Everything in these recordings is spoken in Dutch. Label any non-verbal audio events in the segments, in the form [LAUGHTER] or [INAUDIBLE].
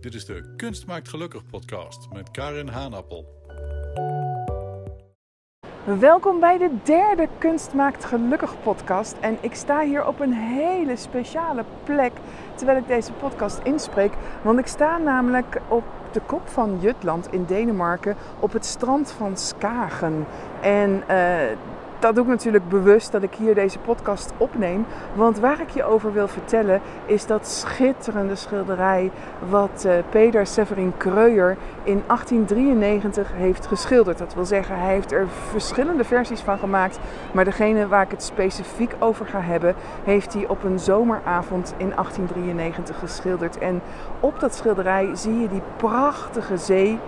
Dit is de Kunst maakt gelukkig podcast met Karin Haanappel. Welkom bij de derde Kunst maakt gelukkig podcast. En ik sta hier op een hele speciale plek terwijl ik deze podcast inspreek. Want ik sta namelijk op de kop van Jutland in Denemarken op het strand van Skagen. En uh, dat doe ik natuurlijk bewust dat ik hier deze podcast opneem. Want waar ik je over wil vertellen is dat schitterende schilderij wat uh, Peter Severin Kreuer in 1893 heeft geschilderd. Dat wil zeggen, hij heeft er verschillende versies van gemaakt. Maar degene waar ik het specifiek over ga hebben, heeft hij op een zomeravond in 1893 geschilderd. En op dat schilderij zie je die prachtige zee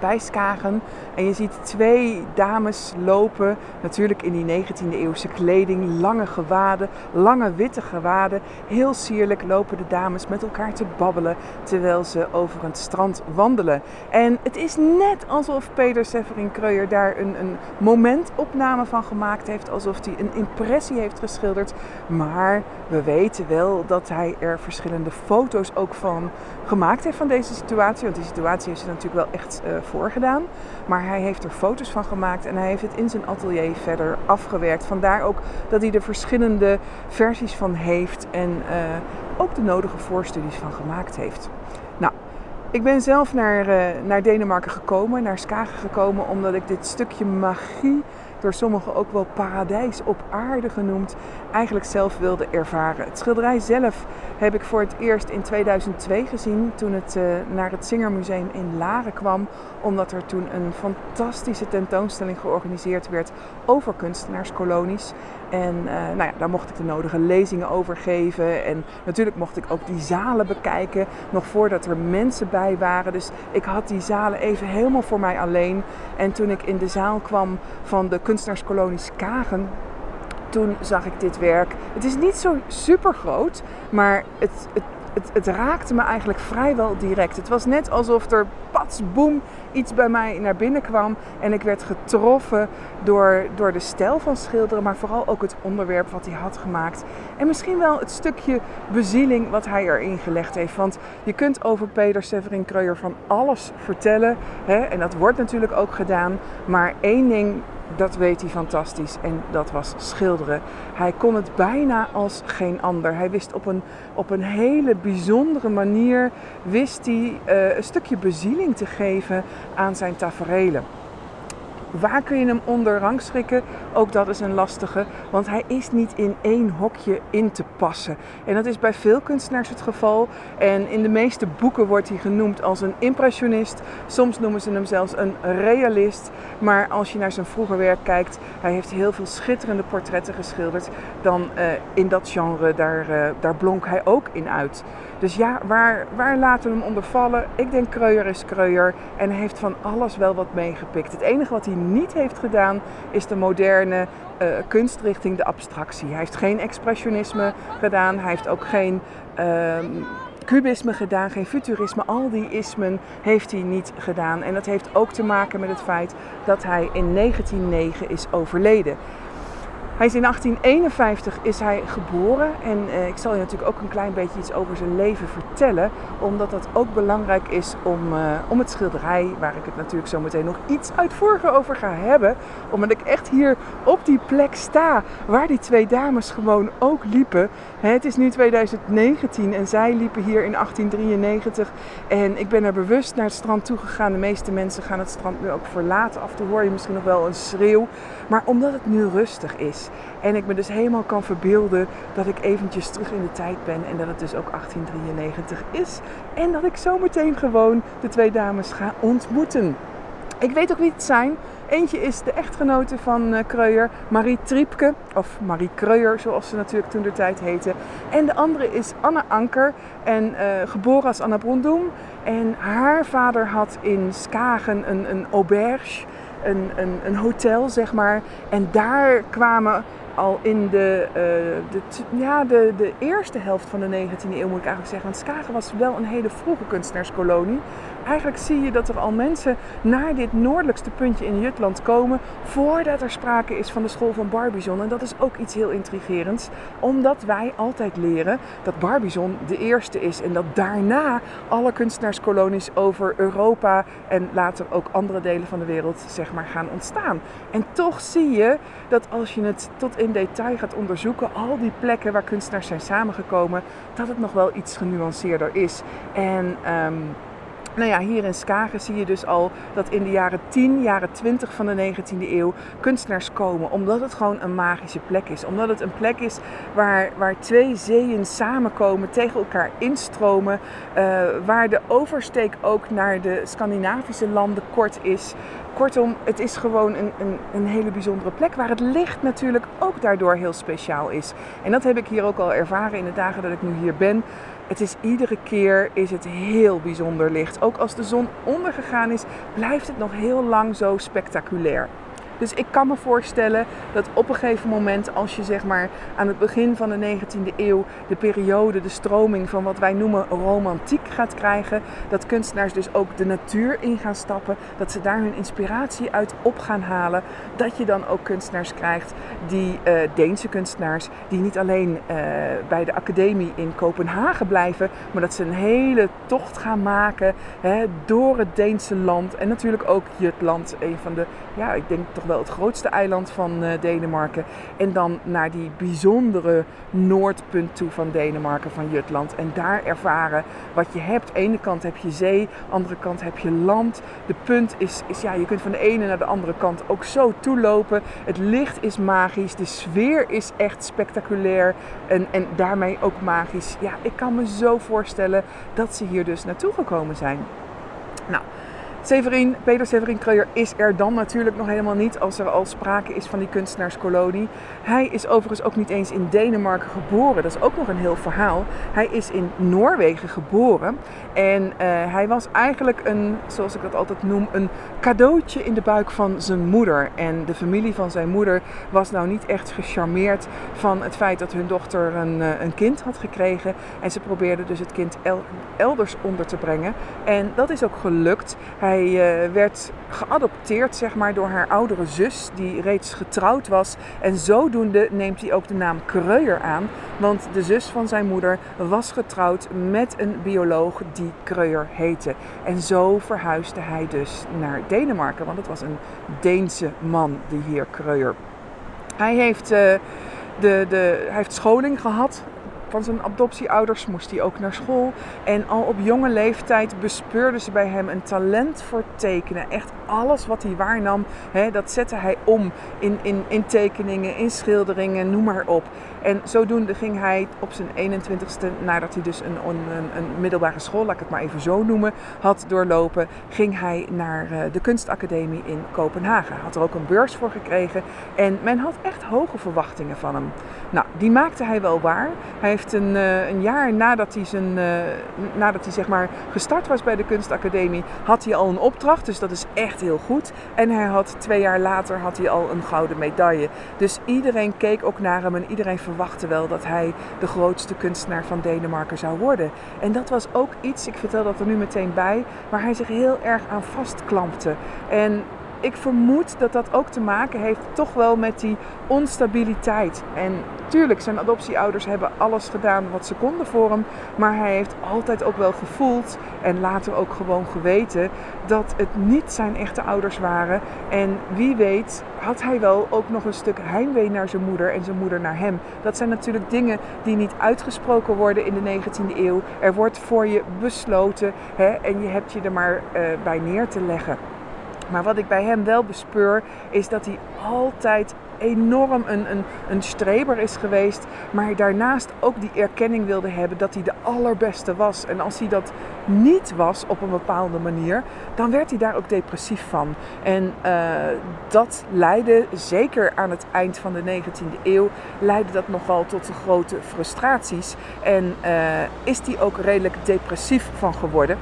bij Skagen. En je ziet twee dames lopen, natuurlijk in die 19e eeuwse kleding, lange gewaden, lange witte gewaden. Heel sierlijk lopen de dames met elkaar te babbelen terwijl ze over het strand wandelen. En het is net alsof Peter Severin Kreuyer daar een, een momentopname van gemaakt heeft, alsof hij een impressie heeft geschilderd. Maar we weten wel dat hij er verschillende foto's ook van gemaakt heeft van deze situatie. Want die situatie heeft ze natuurlijk wel echt uh, voorgedaan. Maar hij heeft er foto's van gemaakt en hij heeft het in zijn atelier verder afgewerkt. Vandaar ook dat hij er verschillende versies van heeft en uh, ook de nodige voorstudies van gemaakt heeft. Nou, ik ben zelf naar, uh, naar Denemarken gekomen, naar Skagen gekomen, omdat ik dit stukje magie door sommigen ook wel paradijs op aarde genoemd, eigenlijk zelf wilde ervaren. Het schilderij zelf heb ik voor het eerst in 2002 gezien toen het uh, naar het Zingermuseum in Laren kwam, omdat er toen een fantastische tentoonstelling georganiseerd werd over kunstenaarskolonies. En uh, nou ja, daar mocht ik de nodige lezingen over geven. En natuurlijk mocht ik ook die zalen bekijken, nog voordat er mensen bij waren. Dus ik had die zalen even helemaal voor mij alleen. En toen ik in de zaal kwam van de kunstenaarskolonies Kagen, toen zag ik dit werk. Het is niet zo super groot, maar het, het, het, het, raakte me eigenlijk vrijwel direct. Het was net alsof er pats, boem, iets bij mij naar binnen kwam. En ik werd getroffen door, door de stijl van schilderen, maar vooral ook het onderwerp wat hij had gemaakt. En misschien wel het stukje bezieling wat hij erin gelegd heeft. Want je kunt over Peter Severin Kreuyer van alles vertellen. Hè? En dat wordt natuurlijk ook gedaan. Maar één ding dat weet hij fantastisch en dat was schilderen. Hij kon het bijna als geen ander. Hij wist op een, op een hele bijzondere manier wist hij, uh, een stukje bezieling te geven aan zijn taferelen. Waar kun je hem onder rangschikken? Ook dat is een lastige, want hij is niet in één hokje in te passen. En dat is bij veel kunstenaars het geval. En in de meeste boeken wordt hij genoemd als een impressionist. Soms noemen ze hem zelfs een realist. Maar als je naar zijn vroeger werk kijkt, hij heeft heel veel schitterende portretten geschilderd. Dan uh, in dat genre, daar, uh, daar blonk hij ook in uit. Dus ja, waar, waar laten we hem onder vallen? Ik denk Kreuer is Kreuer en hij heeft van alles wel wat meegepikt. Het enige wat hij niet heeft gedaan is de moderne uh, kunstrichting, de abstractie. Hij heeft geen expressionisme gedaan, hij heeft ook geen uh, cubisme gedaan, geen futurisme. Al die ismen heeft hij niet gedaan. En dat heeft ook te maken met het feit dat hij in 1909 is overleden. Hij is in 1851 is hij geboren en uh, ik zal je natuurlijk ook een klein beetje iets over zijn leven vertellen, omdat dat ook belangrijk is om, uh, om het schilderij, waar ik het natuurlijk zo meteen nog iets uitvoeriger over ga hebben, omdat ik echt hier op die plek sta waar die twee dames gewoon ook liepen. Het is nu 2019 en zij liepen hier in 1893 en ik ben er bewust naar het strand toe gegaan. De meeste mensen gaan het strand nu ook verlaten. Af en toe hoor je misschien nog wel een schreeuw, maar omdat het nu rustig is. En ik me dus helemaal kan verbeelden dat ik eventjes terug in de tijd ben en dat het dus ook 1893 is. En dat ik zometeen gewoon de twee dames ga ontmoeten. Ik weet ook wie het zijn. Eentje is de echtgenote van uh, Kreuyer, Marie Triepke, of Marie Kreuyer zoals ze natuurlijk toen de tijd heette. En de andere is Anne Anker, en, uh, geboren als Anna Brondoem. En haar vader had in Skagen een, een auberge een, een, een hotel, zeg maar. En daar kwamen al in de, uh, de, ja, de, de eerste helft van de 19e eeuw, moet ik eigenlijk zeggen. Want Skagen was wel een hele vroege kunstenaarskolonie. Eigenlijk zie je dat er al mensen naar dit noordelijkste puntje in Jutland komen voordat er sprake is van de school van Barbizon. En dat is ook iets heel intrigerends, omdat wij altijd leren dat Barbizon de eerste is en dat daarna alle kunstenaarskolonies over Europa en later ook andere delen van de wereld zeg maar gaan ontstaan. En toch zie je dat als je het tot in detail gaat onderzoeken, al die plekken waar kunstenaars zijn samengekomen, dat het nog wel iets genuanceerder is. En um, nou ja, hier in Skagen zie je dus al dat in de jaren 10, jaren 20 van de 19e eeuw kunstenaars komen. Omdat het gewoon een magische plek is. Omdat het een plek is waar, waar twee zeeën samenkomen, tegen elkaar instromen. Uh, waar de oversteek ook naar de Scandinavische landen kort is. Kortom, het is gewoon een, een, een, hele bijzondere plek waar het licht natuurlijk ook daardoor heel speciaal is. En dat heb ik hier ook al ervaren in de dagen dat ik nu hier ben. Het is iedere keer is het heel bijzonder licht. Ook als de zon ondergegaan is, blijft het nog heel lang zo spectaculair. Dus ik kan me voorstellen dat op een gegeven moment, als je zeg maar aan het begin van de 19e eeuw de periode, de stroming van wat wij noemen romantiek gaat krijgen, dat kunstenaars dus ook de natuur in gaan stappen, dat ze daar hun inspiratie uit op gaan halen, dat je dan ook kunstenaars krijgt, die uh, Deense kunstenaars, die niet alleen uh, bij de academie in Kopenhagen blijven, maar dat ze een hele tocht gaan maken hè, door het Deense land en natuurlijk ook Jutland, een van de, ja, ik denk toch wel het grootste eiland van uh, Denemarken. En dan naar die bijzondere noordpunt toe van Denemarken, van Jutland. En daar ervaren wat je hebt. ene kant heb je zee, andere kant heb je land. De punt is, is ja, je kunt van de ene naar de andere kant ook zo toelopen. Het licht is magisch, de sfeer is echt spectaculair en, en daarmee ook magisch. Ja, ik kan me zo voorstellen dat ze hier dus naartoe gekomen zijn. Nou, Severin, Peter Severin Kreuer is er dan natuurlijk nog helemaal niet als er al sprake is van die kunstenaarskolonie. Hij is overigens ook niet eens in Denemarken geboren. Dat is ook nog een heel verhaal. Hij is in Noorwegen geboren. En uh, hij was eigenlijk een, zoals ik dat altijd noem, een cadeautje in de buik van zijn moeder. En de familie van zijn moeder was nou niet echt gecharmeerd van het feit dat hun dochter een, uh, een kind had gekregen. En ze probeerden dus het kind el elders onder te brengen. En dat is ook gelukt. Hij hij uh, werd geadopteerd zeg maar, door haar oudere zus, die reeds getrouwd was. En zodoende neemt hij ook de naam Kreuer aan, want de zus van zijn moeder was getrouwd met een bioloog die Kreuer heette. En zo verhuisde hij dus naar Denemarken, want het was een Deense man, die heer Kreuer. Hij heeft, uh, de, de, hij heeft scholing gehad van zijn adoptieouders moest hij ook naar school. En al op jonge leeftijd bespeurden ze bij hem een talent voor tekenen. Echt alles wat hij waarnam, hè, dat zette hij om in, in, in tekeningen, in schilderingen, noem maar op. En zodoende ging hij op zijn 21ste, nadat hij dus een, een, een, middelbare school, laat ik het maar even zo noemen, had doorlopen, ging hij naar uh, de kunstacademie in Kopenhagen. Had er ook een beurs voor gekregen en men had echt hoge verwachtingen van hem. Nou, die maakte hij wel waar. Hij heeft een, uh, een jaar nadat hij, zijn, uh, nadat hij zeg maar gestart was bij de kunstacademie, had hij al een opdracht. Dus dat is echt heel goed. En hij had twee jaar later had hij al een gouden medaille. Dus iedereen keek ook naar hem en iedereen verwachtte wel dat hij de grootste kunstenaar van Denemarken zou worden. En dat was ook iets, ik vertel dat er nu meteen bij, waar hij zich heel erg aan vastklampte. En ik vermoed dat dat ook te maken heeft toch wel met die onstabiliteit. En tuurlijk, zijn adoptieouders hebben alles gedaan wat ze konden voor hem. Maar hij heeft altijd ook wel gevoeld en later ook gewoon geweten dat het niet zijn echte ouders waren. En wie weet had hij wel ook nog een stuk heimwee naar zijn moeder en zijn moeder naar hem. Dat zijn natuurlijk dingen die niet uitgesproken worden in de 19e eeuw. Er wordt voor je besloten hè, en je hebt je er maar uh, bij neer te leggen. Maar wat ik bij hem wel bespeur, is dat hij altijd enorm een, een, een streber is geweest. Maar daarnaast ook die erkenning wilde hebben dat hij de allerbeste was. En als hij dat niet was op een bepaalde manier, dan werd hij daar ook depressief van. En uh, dat leidde, zeker aan het eind van de 19e eeuw, leidde dat nogal tot grote frustraties. En uh, is hij ook redelijk depressief van geworden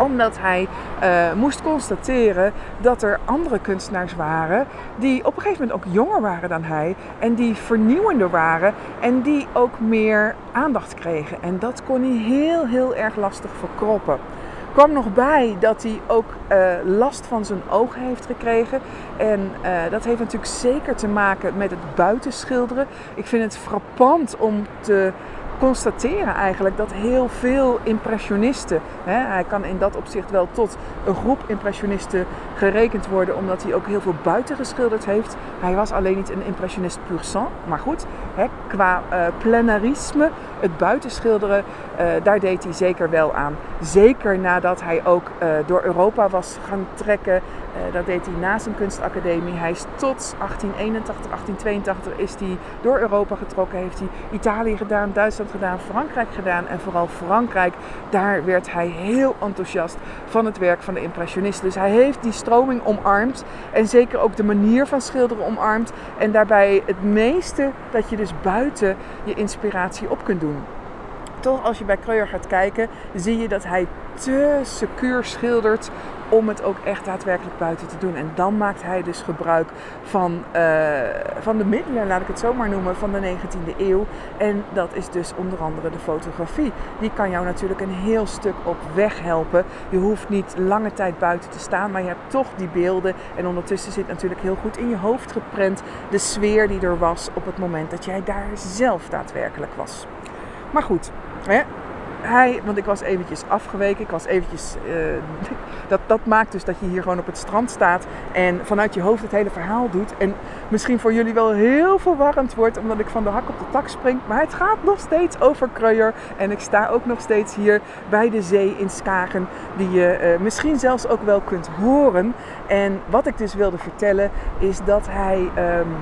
omdat hij uh, moest constateren dat er andere kunstenaars waren die op een gegeven moment ook jonger waren dan hij en die vernieuwender waren en die ook meer aandacht kregen. En dat kon hij heel, heel erg lastig verkroppen kwam nog bij dat hij ook uh, last van zijn ogen heeft gekregen. En uh, dat heeft natuurlijk zeker te maken met het buitenschilderen. Ik vind het frappant om te constateren eigenlijk dat heel veel impressionisten, hè, hij kan in dat opzicht wel tot een groep impressionisten gerekend worden, omdat hij ook heel veel buiten geschilderd heeft. Hij was alleen niet een impressionist pur sang, maar goed, hè, qua uh, plenarisme, het buitenschilderen, uh, daar deed hij zeker wel aan. Zeker nadat hij ook uh, door Europa was gaan trekken. Dat deed hij na zijn kunstacademie. Hij is tot 1881, 1882 is hij door Europa getrokken. Heeft hij Italië gedaan, Duitsland gedaan, Frankrijk gedaan. En vooral Frankrijk, daar werd hij heel enthousiast van het werk van de impressionisten. Dus hij heeft die stroming omarmd. En zeker ook de manier van schilderen omarmd. En daarbij het meeste dat je dus buiten je inspiratie op kunt doen toch als je bij Kreuer gaat kijken, zie je dat hij te secuur schildert om het ook echt daadwerkelijk buiten te doen. En dan maakt hij dus gebruik van, uh, van de middelen, laat ik het zo maar noemen, van de 19e eeuw. En dat is dus onder andere de fotografie. Die kan jou natuurlijk een heel stuk op weg helpen. Je hoeft niet lange tijd buiten te staan, maar je hebt toch die beelden. En ondertussen zit natuurlijk heel goed in je hoofd geprent de sfeer die er was op het moment dat jij daar zelf daadwerkelijk was. Maar goed, hè, hij, want ik was eventjes afgeweken. Ik was eventjes, uh, [LAUGHS] dat, dat maakt dus dat je hier gewoon op het strand staat en vanuit je hoofd het hele verhaal doet. En misschien voor jullie wel heel verwarrend wordt, omdat ik van de hak op de tak spring. Maar het gaat nog steeds over Kreuer. En ik sta ook nog steeds hier bij de zee in Skagen, die je uh, misschien zelfs ook wel kunt horen. En wat ik dus wilde vertellen is dat hij... Um,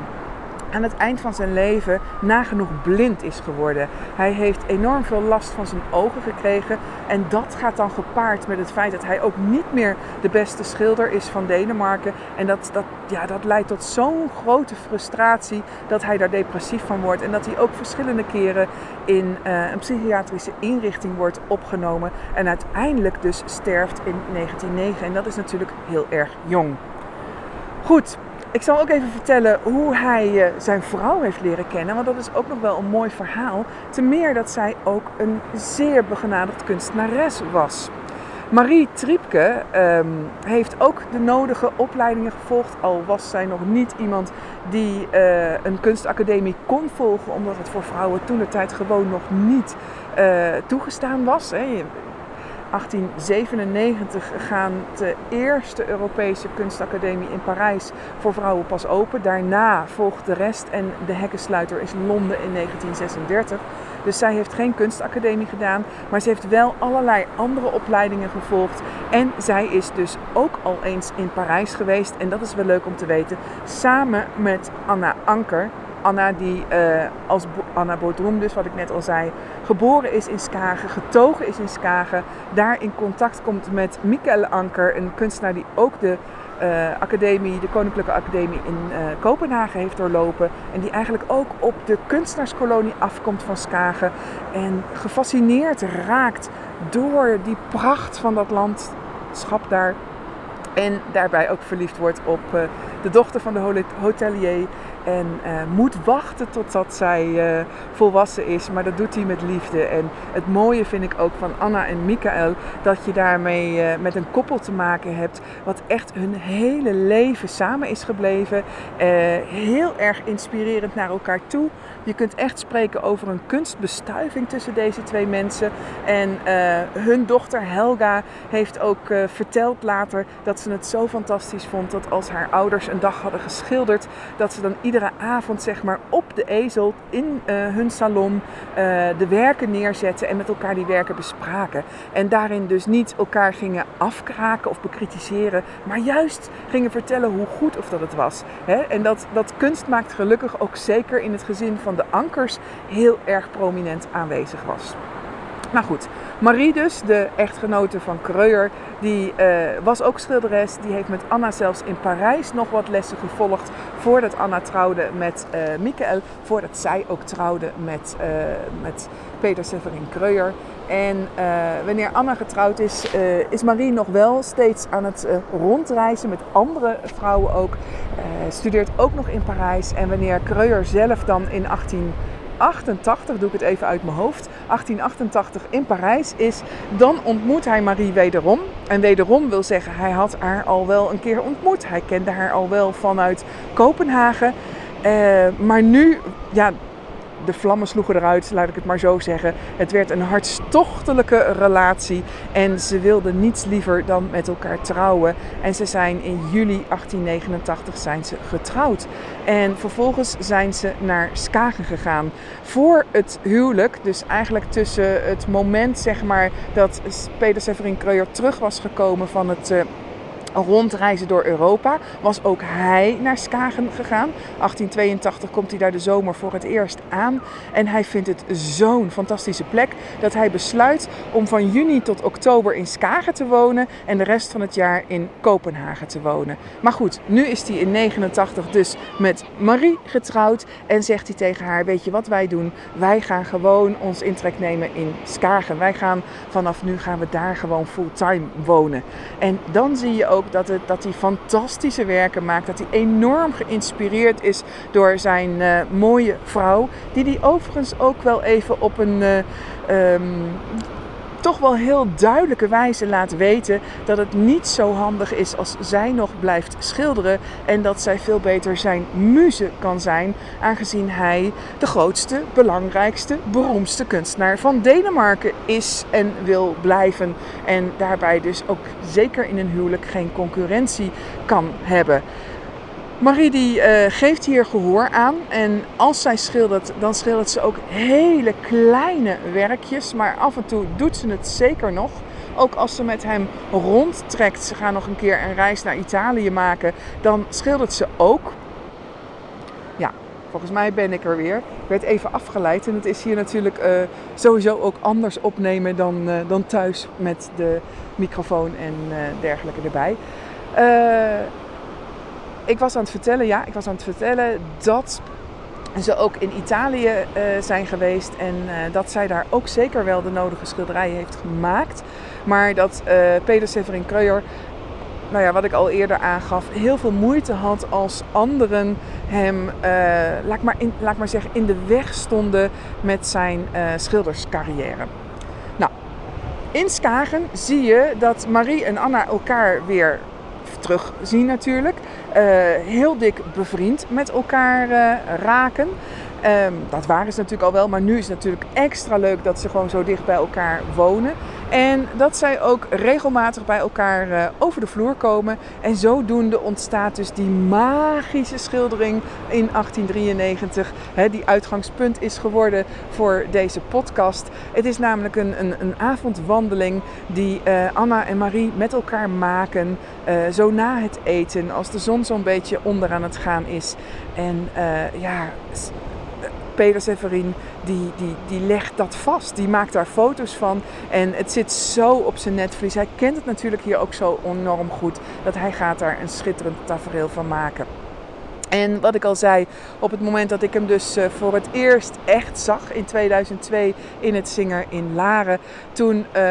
aan het eind van zijn leven nagenoeg blind is geworden. Hij heeft enorm veel last van zijn ogen gekregen. En dat gaat dan gepaard met het feit dat hij ook niet meer de beste schilder is van Denemarken. En dat, dat, ja, dat leidt tot zo'n grote frustratie dat hij daar depressief van wordt. En dat hij ook verschillende keren in uh, een psychiatrische inrichting wordt opgenomen. En uiteindelijk dus sterft in 1909. En dat is natuurlijk heel erg jong. Goed, ik zal ook even vertellen hoe hij uh, zijn vrouw heeft leren kennen, want dat is ook nog wel een mooi verhaal. Ten meer dat zij ook een zeer begenadigd kunstenares was. Marie Triepke um, heeft ook de nodige opleidingen gevolgd, al was zij nog niet iemand die uh, een kunstacademie kon volgen, omdat het voor vrouwen toen de tijd gewoon nog niet uh, toegestaan was. Hè. 1897 gaan de eerste Europese kunstacademie in Parijs voor vrouwen pas open. Daarna volgt de rest en de hekkensluiter is Londen in 1936. Dus zij heeft geen kunstacademie gedaan, maar ze heeft wel allerlei andere opleidingen gevolgd. En zij is dus ook al eens in Parijs geweest. En dat is wel leuk om te weten. Samen met Anna Anker, Anna die uh, als Anna Bodroem, dus wat ik net al zei, geboren is in Skagen, getogen is in Skagen, daar in contact komt met Michael Anker, een kunstenaar die ook de uh, academie, de Koninklijke Academie in uh, Kopenhagen heeft doorlopen. En die eigenlijk ook op de kunstenaarskolonie afkomt van Skagen. En gefascineerd raakt door die pracht van dat landschap daar. En daarbij ook verliefd wordt op de dochter van de hotelier. En uh, moet wachten totdat zij uh, volwassen is. Maar dat doet hij met liefde. En het mooie vind ik ook van Anna en Michael. Dat je daarmee uh, met een koppel te maken hebt. Wat echt hun hele leven samen is gebleven. heel erg inspirerend naar elkaar toe. Je kunt echt spreken over een kunstbestuiving tussen deze twee mensen. En hun dochter Helga heeft ook verteld later dat ze het zo fantastisch vond. Dat als haar ouders een dag hadden geschilderd. Dat ze dan iedere avond zeg maar op de ezel in uh, hun salon de werken neerzetten en met elkaar die werken bespraken. En daarin dus niet elkaar gingen afkraken of bekritiseren, maar juist gingen vertellen hoe goed of dat het was. En dat, dat kunst maakt gelukkig ook zeker in het gezin van de ankers heel erg prominent aanwezig was. Nou goed, Marie dus, de echtgenote van Kreuer, die uh, was ook schilderes. Die heeft met Anna zelfs in Parijs nog wat lessen gevolgd voordat Anna trouwde met uh, Michael, voordat zij ook trouwde met, uh, met Peter Severin Kreuer. En uh, wanneer Anna getrouwd is, is Marie nog wel steeds aan het rondreizen met andere vrouwen ook. studeert ook nog in Parijs. En wanneer Kreuer zelf dan in 18 88, doe ik het even uit mijn hoofd, 1888 in Parijs is, dan ontmoet hij Marie wederom. En wederom wil zeggen, hij had haar al wel een keer ontmoet. Hij kende haar al wel vanuit Kopenhagen. Uh, maar nu, ja, de vlammen sloegen eruit, laat ik het maar zo zeggen. Het werd een hartstochtelijke relatie en ze wilden niets liever dan met elkaar trouwen. En ze zijn in juli 1889 zijn ze getrouwd. En vervolgens zijn ze naar Skagen gegaan. Voor het huwelijk, dus eigenlijk tussen het moment zeg maar, dat Peter Severin Kreuer terug was gekomen van het... Uh, rondreizen door Europa, was ook hij naar Skagen gegaan. 1882 komt hij daar de zomer voor het eerst aan. En hij vindt het zo'n fantastische plek dat hij besluit om van juni tot oktober in Skagen te wonen en de rest van het jaar in Kopenhagen te wonen. Maar goed, nu is hij in 89 dus met Marie getrouwd en zegt hij tegen haar: Weet je wat wij doen? Wij gaan gewoon ons intrek nemen in Skagen. Wij gaan vanaf nu gaan we daar gewoon fulltime wonen. En dan zie je ook dat, het, dat hij fantastische werken maakt. Dat hij enorm geïnspireerd is door zijn uh, mooie vrouw. Die hij overigens ook wel even op een uh, um, toch wel heel duidelijke wijze laat weten dat het niet zo handig is als zij nog blijft schilderen en dat zij veel beter zijn muze kan zijn, aangezien hij de grootste, belangrijkste, beroemdste kunstenaar van Denemarken is en wil blijven. En daarbij dus ook zeker in een huwelijk geen concurrentie kan hebben. Marie die uh, geeft hier gehoor aan en als zij schildert, dan schildert ze ook hele kleine werkjes, maar af en toe doet ze het zeker nog. Ook als ze met hem rondtrekt, ze gaan nog een keer een reis naar Italië maken, dan schildert ze ook. Ja, volgens mij ben ik er weer. Ik werd even afgeleid en het is hier natuurlijk uh, sowieso ook anders opnemen dan, uh, dan thuis met de microfoon en dergelijke erbij ik was aan het vertellen, ja, ik was aan het vertellen dat ze ook in Italië uh, zijn geweest en uh, dat zij daar ook zeker wel de nodige schilderijen heeft gemaakt. Maar dat uh, Peter Severin Kreuer, nou ja, wat ik al eerder aangaf, heel veel moeite had als anderen hem, laat, maar in, laat maar zeggen, in de weg stonden met zijn schilderscarrière. Nou, in Skagen zie je dat Marie en Anna elkaar weer terugzien natuurlijk. Uh, heel dik bevriend met elkaar uh, raken. Um, dat waren ze natuurlijk al wel, maar nu is het natuurlijk extra leuk dat ze gewoon zo dicht bij elkaar wonen. En dat zij ook regelmatig bij elkaar uh, over de vloer komen. En zodoende ontstaat dus die magische schildering in 1893. Hè, die uitgangspunt is geworden voor deze podcast. Het is namelijk een, een, een avondwandeling die uh, Anna en Marie met elkaar maken. Uh, zo na het eten, als de zon zo'n beetje onder aan het gaan is. En ja Peter Severin, die, die, die legt dat vast. Die maakt daar foto's van. En het zit zo op zijn netvlies. Hij kent het natuurlijk hier ook zo enorm goed. Dat hij gaat daar een schitterend tafereel van maken. En wat ik al zei, op het moment dat ik hem dus eh, voor het eerst echt zag in 2002 in het Zinger in Laren, toen uh,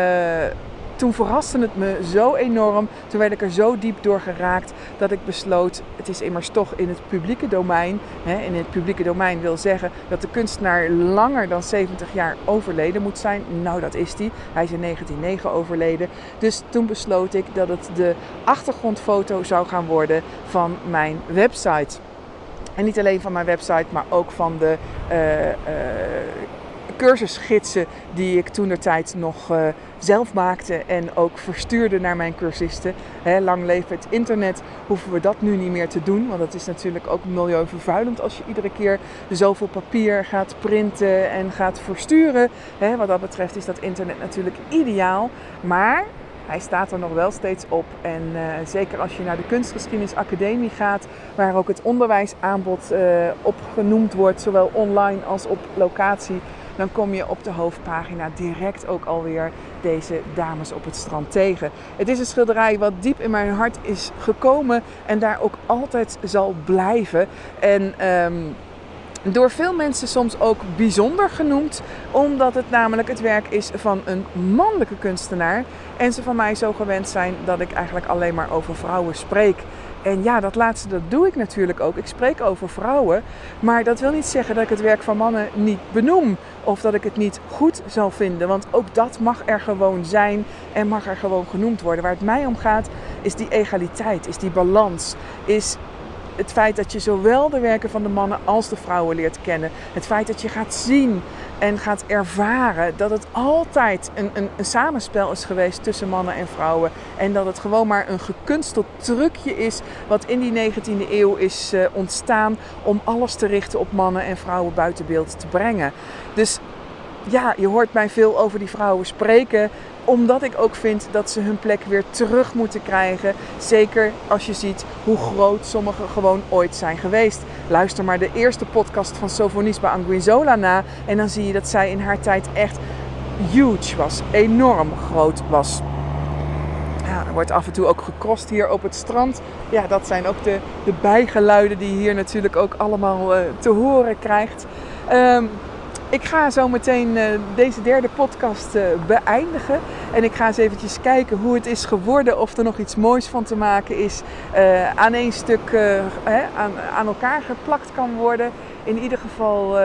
toen verraste het me zo enorm. Toen werd ik er zo diep door geraakt dat ik besloot: het is immers toch in het publieke domein. Hè, in het publieke domein wil zeggen dat de kunstenaar langer dan 70 jaar overleden moet zijn. Nou, dat is hij. Hij is in 1909 overleden. Dus toen besloot ik dat het de achtergrondfoto zou gaan worden van mijn website. En niet alleen van mijn website, maar ook van de uh, uh, cursusgidsen die ik toen de tijd nog uh, zelf maakte en ook verstuurde naar mijn cursisten. Lang leven het internet, hoeven we dat nu niet meer te doen. Want dat is natuurlijk ook milieuvervuilend als je iedere keer zoveel papier gaat printen en gaat versturen. Wat dat betreft is dat internet natuurlijk ideaal. Maar hij staat er nog wel steeds op. En uh, zeker als je naar de Kunstgeschiedenisacademie gaat, waar ook het onderwijsaanbod uh, op genoemd wordt, zowel online als op locatie, dan kom je op de hoofdpagina direct ook alweer deze dames op het strand tegen. Het is een schilderij wat diep in mijn hart is gekomen en daar ook altijd zal blijven. En ehm, door veel mensen soms ook bijzonder genoemd, omdat het namelijk het werk is van een mannelijke kunstenaar. En ze van mij zo gewend zijn dat ik eigenlijk alleen maar over vrouwen spreek. En ja, dat laatste dat doe ik natuurlijk ook. Ik spreek over vrouwen. Maar dat wil niet zeggen dat ik het werk van mannen niet benoem. Of dat ik het niet goed zal vinden. Want ook dat mag er gewoon zijn en mag er gewoon genoemd worden. Waar het mij om gaat is die egaliteit, is die balans. Is het feit dat je zowel de werken van de mannen als de vrouwen leert kennen. Het feit dat je gaat zien en gaat ervaren dat het altijd een, een, een, samenspel is geweest tussen mannen en vrouwen. En dat het gewoon maar een gekunsteld trucje is wat in die 19e eeuw is uh, ontstaan om alles te richten op mannen en vrouwen buiten beeld te brengen. Dus ja, je hoort mij veel over die vrouwen spreken omdat ik ook vind dat ze hun plek weer terug moeten krijgen. Zeker als je ziet hoe groot sommigen gewoon ooit zijn geweest. Luister maar de eerste podcast van Sofonisba Anguinzola na. En dan zie je dat zij in haar tijd echt huge was. Enorm groot was. Ja, er wordt af en toe ook gekrost hier op het strand. Ja, dat zijn ook de, de bijgeluiden die je hier natuurlijk ook allemaal uh, te horen krijgt. Um, ik ga zo meteen uh, deze derde podcast uh, beëindigen. En ik ga eens eventjes kijken hoe het is geworden. Of er nog iets moois van te maken is. Uh, aan één stuk hè, aan, aan, elkaar geplakt kan worden. In ieder geval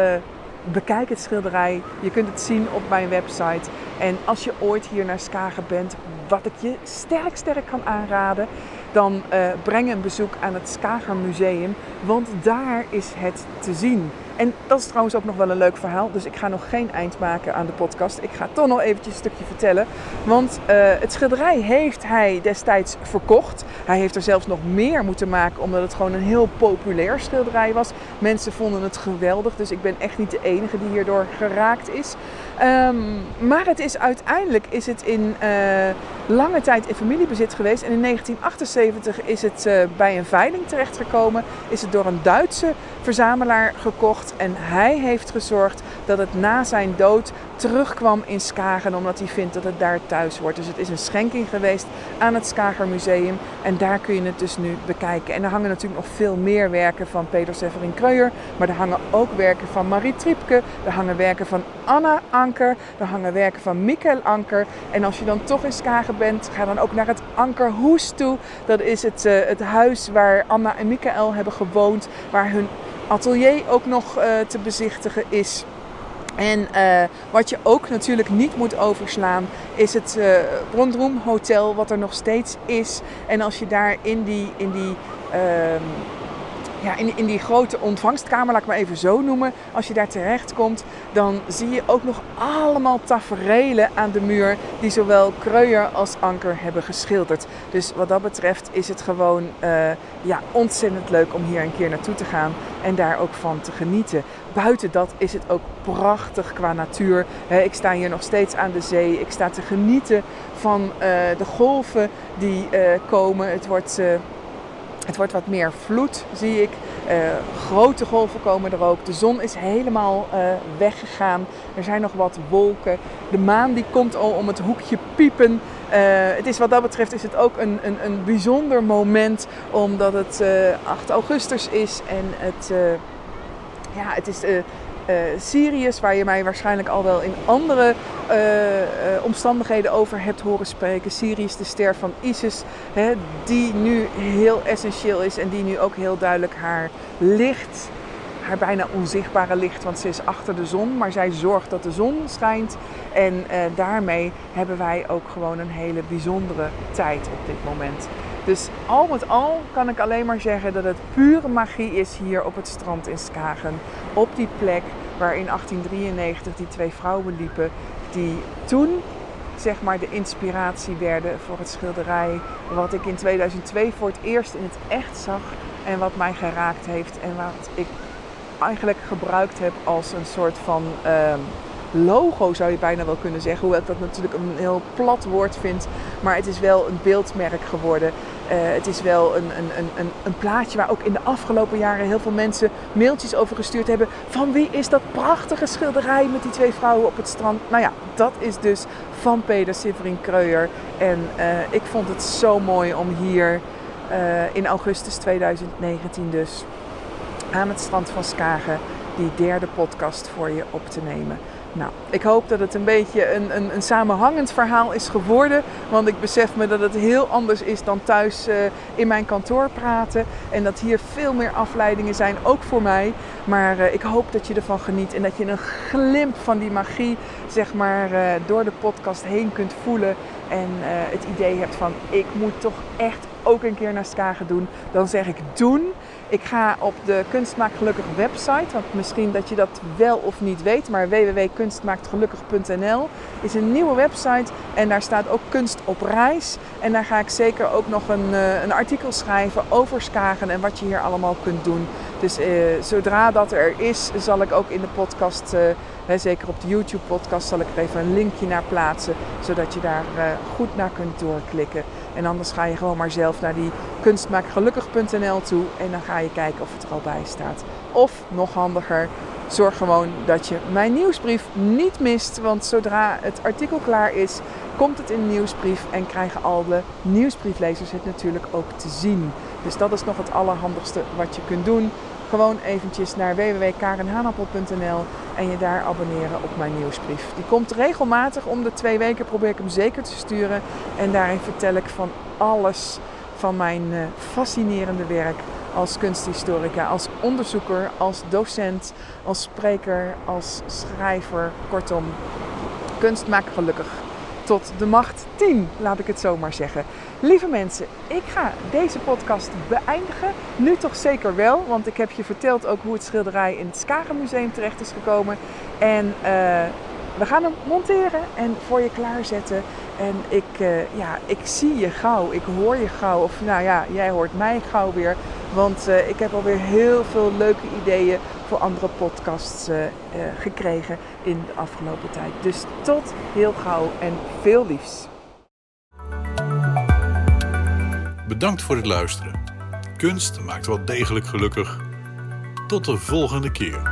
bekijk het schilderij. Je kunt het zien op mijn website. En als je ooit hier naar Skagen bent, wat ik je sterk sterk kan aanraden dan breng een bezoek aan het Skager Museum, want daar is het te zien. En dat is trouwens ook nog wel een leuk verhaal. Dus ik ga nog geen eind maken aan de podcast. Ik ga toch nog eventjes een stukje vertellen. Want uh, het schilderij heeft hij destijds verkocht. Hij heeft er zelfs nog meer moeten maken. Omdat het gewoon een heel populair schilderij was. Mensen vonden het geweldig. Dus ik ben echt niet de enige die hierdoor geraakt is. Um, maar het is uiteindelijk is het in uh, lange tijd in familiebezit geweest. En in 1978 is het uh, bij een veiling terechtgekomen. Is het door een Duitse verzamelaar gekocht. En hij heeft gezorgd dat het na zijn dood terugkwam in Skagen. Omdat hij vindt dat het daar thuis wordt. Dus het is een schenking geweest aan het Skager Museum. En daar kun je het dus nu bekijken. En er hangen natuurlijk nog veel meer werken van Peter Severin Kreuer. Maar er hangen ook werken van Marie Triepke. Er hangen werken van Anna Anker. Er hangen werken van Mikkel Anker. En als je dan toch in Skagen bent, ga dan ook naar het Ankerhoes toe. Dat is het, uh, het huis waar Anna en Michael hebben gewoond. Waar hun atelier ook nog uh, te bezichtigen is. En uh, wat je ook natuurlijk niet moet overslaan, is het uh, Rondroom Hotel, wat er nog steeds is. En als je daar in die, in die uh, ja, in, in die grote ontvangstkamer, laat ik maar even zo noemen. Als je daar terecht komt, dan zie je ook nog allemaal taferelen aan de muur die zowel Kreuer als Anker hebben geschilderd. Dus wat dat betreft is het gewoon uh, ja, ontzettend leuk om hier een keer naartoe te gaan en daar ook van te genieten. Buiten dat is het ook prachtig qua natuur. ik sta hier nog steeds aan de zee. Ik sta te genieten van uh, de golven die uh, komen. Het wordt het wordt wat meer vloed, zie ik. Uh, grote golven komen er ook. De zon is helemaal uh, weggegaan. Er zijn nog wat wolken. De maan die komt al om het hoekje piepen. Uh, het is wat dat betreft is het ook een, een, een bijzonder moment. Omdat het 8 augustus is. En het, ja, het is uh, Sirius, waar je mij waarschijnlijk al wel in andere uh, uh, omstandigheden over hebt horen spreken. Sirius, de ster van Isis, hè, die nu heel essentieel is en die nu ook heel duidelijk haar licht, haar bijna onzichtbare licht, want ze is achter de zon, maar zij zorgt dat de zon schijnt. En daarmee hebben wij ook gewoon een hele bijzondere tijd op dit moment. Dus al met al kan ik alleen maar zeggen dat het pure magie is hier op het strand in Skagen. Op die plek waar in 1893 die twee vrouwen liepen die toen zeg maar de inspiratie werden voor het schilderij. Wat ik in 2002 voor het eerst in het echt zag en wat mij geraakt heeft en wat ik eigenlijk gebruikt heb als een soort van uh, logo zou je bijna wel kunnen zeggen. Hoewel ik dat natuurlijk een heel plat woord vind. Maar het is wel een beeldmerk geworden. Het is wel een, een, een, een plaatje waar ook in de afgelopen jaren heel veel mensen mailtjes over gestuurd hebben. Van wie is dat prachtige schilderij met die twee vrouwen op het strand? Nou ja, dat is dus van Peter Severin Kreuer. En ik vond het zo mooi om hier in augustus 2019 dus aan het strand van Skagen die derde podcast voor je op te nemen. Nou, ik hoop dat het een beetje een, een, een, samenhangend verhaal is geworden. Want ik besef me dat het heel anders is dan thuis uh, in mijn kantoor praten. En dat hier veel meer afleidingen zijn, ook voor mij. Maar uh, ik hoop dat je ervan geniet en dat je een glimp van die magie, zeg maar, uh, door de podcast heen kunt voelen. En het idee hebt van, ik moet toch echt ook een keer naar Skagen doen. Dan zeg ik doen. Ik ga op de Kunstmaak Gelukkig website, want misschien dat je dat wel of niet weet, maar www.kunstmaaktgelukkig.nl is een nieuwe website en daar staat ook kunst op reis. En daar ga ik zeker ook nog een, uh, een artikel schrijven over Skagen en wat je hier allemaal kunt doen. Dus uh, zodra dat er is, zal ik ook in de podcast, hè, zeker op de YouTube podcast, zal ik er even een linkje naar plaatsen, zodat je daar goed naar kunt doorklikken. En anders ga je gewoon maar zelf naar die kunstmaakgelukkig.nl toe en dan ga je kijken of het er al bij staat. Of nog handiger, zorg gewoon dat je mijn nieuwsbrief niet mist. Want zodra het artikel klaar is, komt het in de nieuwsbrief en krijgen al de nieuwsbrieflezers het natuurlijk ook te zien. Dus dat is nog het allerhandigste wat je kunt doen. Gewoon eventjes naar www.karenhanappel.nl en je daar abonneren op mijn nieuwsbrief. Die komt regelmatig, om de twee weken probeer ik hem zeker te sturen. En daarin vertel ik van alles van mijn uh, fascinerende werk als kunsthistorica, als onderzoeker, als docent, als spreker, als schrijver. Kortom, kunst maakt gelukkig. Tot de macht 10, laat ik het zo maar zeggen. Lieve mensen, ik ga deze podcast beëindigen. Nu toch zeker wel, want ik heb je verteld ook hoe het schilderij in het Skagenmuseum terecht is gekomen. En uh, we gaan hem monteren en voor je klaarzetten. En ik, uh, ja, ik zie je gauw, ik hoor je gauw. Of nou ja, jij hoort mij gauw weer. Want uh, ik heb alweer heel veel leuke ideeën voor andere podcasts uh, gekregen in de afgelopen tijd. Dus tot heel gauw en veel liefs. Bedankt voor het luisteren. Kunst maakt wel degelijk gelukkig. Tot de volgende keer.